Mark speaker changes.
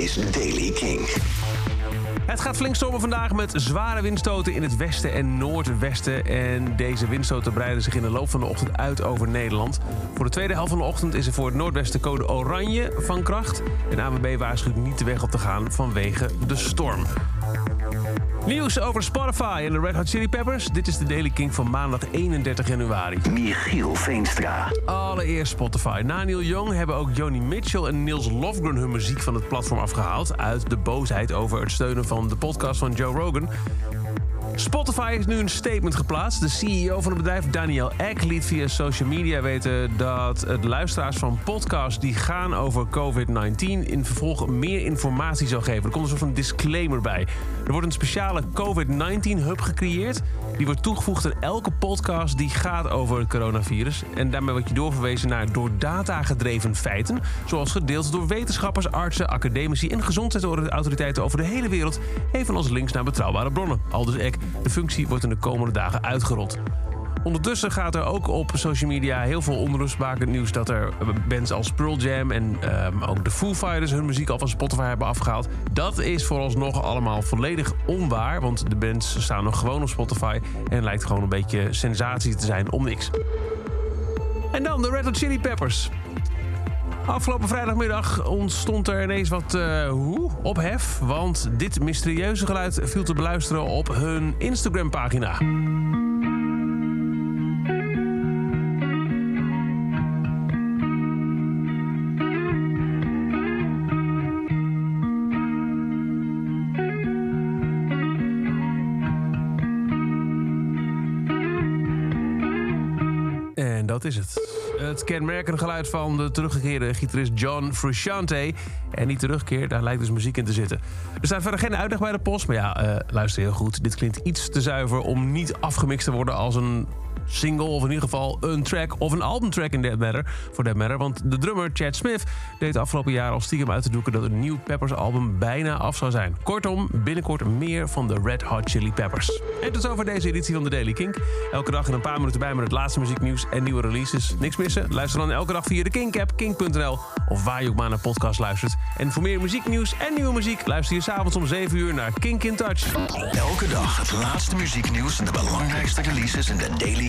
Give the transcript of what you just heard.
Speaker 1: is Daily King.
Speaker 2: Het gaat flink stormen vandaag met zware windstoten in het westen en noordwesten. En deze windstoten breiden zich in de loop van de ochtend uit over Nederland. Voor de tweede helft van de ochtend is er voor het noordwesten code oranje van kracht. En AWB waarschuwt niet de weg op te gaan vanwege de storm. Nieuws over Spotify en de Red Hot Chili Peppers. Dit is de Daily King van maandag 31 januari.
Speaker 1: Michiel Veenstra.
Speaker 2: Allereerst Spotify. Na Neil Young hebben ook Joni Mitchell en Niels Lofgren hun muziek van het platform afgehaald. Uit de boosheid over het steunen van de podcast van Joe Rogan. Spotify heeft nu een statement geplaatst. De CEO van het bedrijf, Daniel Ek, liet via social media weten dat het luisteraars van podcasts die gaan over COVID-19 in vervolg meer informatie zou geven. Er komt een soort van disclaimer bij. Er wordt een speciale COVID-19-hub gecreëerd. Die wordt toegevoegd aan elke podcast die gaat over het coronavirus. En daarmee word je doorverwezen naar door data gedreven feiten. Zoals gedeeld door wetenschappers, artsen, academici en gezondheidsautoriteiten over de hele wereld. Evenals links naar betrouwbare bronnen. Aldus Ek. De functie wordt in de komende dagen uitgerold. Ondertussen gaat er ook op social media heel veel onrustmakend nieuws... dat er bands als Pearl Jam en ehm, ook de Foo Fighters... hun muziek al van Spotify hebben afgehaald. Dat is vooralsnog allemaal volledig onwaar... want de bands staan nog gewoon op Spotify... en lijkt gewoon een beetje sensatie te zijn om niks. En dan de Red Hot Chili Peppers. Afgelopen vrijdagmiddag ontstond er ineens wat uh, hoe, ophef. Want dit mysterieuze geluid viel te beluisteren op hun Instagram-pagina. En dat is het. Het kenmerkende geluid van de teruggekeerde gitarist John Frusciante. En die terugkeer, daar lijkt dus muziek in te zitten. Er staat verder geen uitleg bij de post, maar ja, uh, luister heel goed. Dit klinkt iets te zuiver om niet afgemixt te worden als een single of in ieder geval een track of een albumtrack in Dead Matter. Voor Dead Matter, want de drummer Chad Smith deed afgelopen jaar al stiekem uit te doeken dat een nieuw Peppers album bijna af zou zijn. Kortom, binnenkort meer van de Red Hot Chili Peppers. En tot zover deze editie van de Daily Kink. Elke dag in een paar minuten bij met het laatste muzieknieuws en nieuwe releases. Niks missen? Luister dan elke dag via de Kink-app, kink.nl of waar je ook maar naar podcast luistert. En voor meer muzieknieuws en nieuwe muziek luister je s'avonds om 7 uur naar Kink in Touch.
Speaker 1: Elke dag het laatste muzieknieuws en de belangrijkste releases in de Daily